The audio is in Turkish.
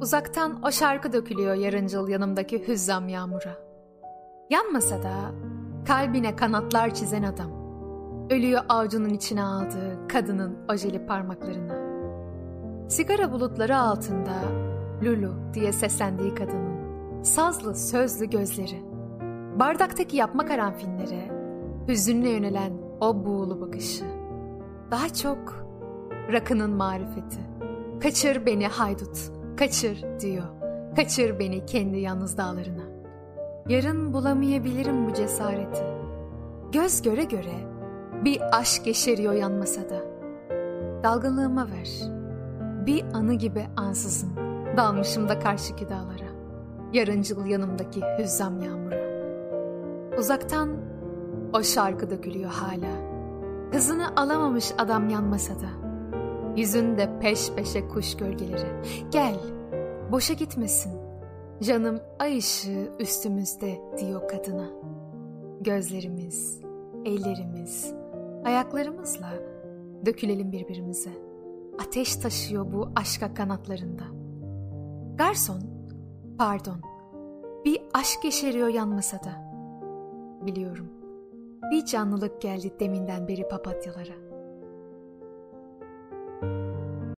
Uzaktan o şarkı dökülüyor yarıncıl yanımdaki hüzzam yağmura. Yanmasa da kalbine kanatlar çizen adam. Ölüyor avucunun içine aldığı kadının ojeli parmaklarına. Sigara bulutları altında Lulu diye seslendiği kadının sazlı sözlü gözleri. Bardaktaki yapma karanfinlere hüzünle yönelen o buğulu bakışı. Daha çok rakının marifeti. Kaçır beni haydut, kaçır diyor. Kaçır beni kendi yalnız dağlarına. Yarın bulamayabilirim bu cesareti. Göz göre göre bir aşk yeşeriyor yanmasa da. Dalgınlığıma ver. Bir anı gibi ansızın dalmışım da karşıki dağlara. Yarıncıl yanımdaki hüzzam yağmura. Uzaktan o şarkı dökülüyor hala. Hızını alamamış adam yanmasa da. Yüzünde peş peşe kuş gölgeleri. Gel, boşa gitmesin. Canım ay ışığı üstümüzde diyor kadına. Gözlerimiz, ellerimiz, ayaklarımızla dökülelim birbirimize. Ateş taşıyor bu aşka kanatlarında. Garson, pardon, bir aşk yeşeriyor yanmasa da. Biliyorum, bir canlılık geldi deminden beri papatyalara.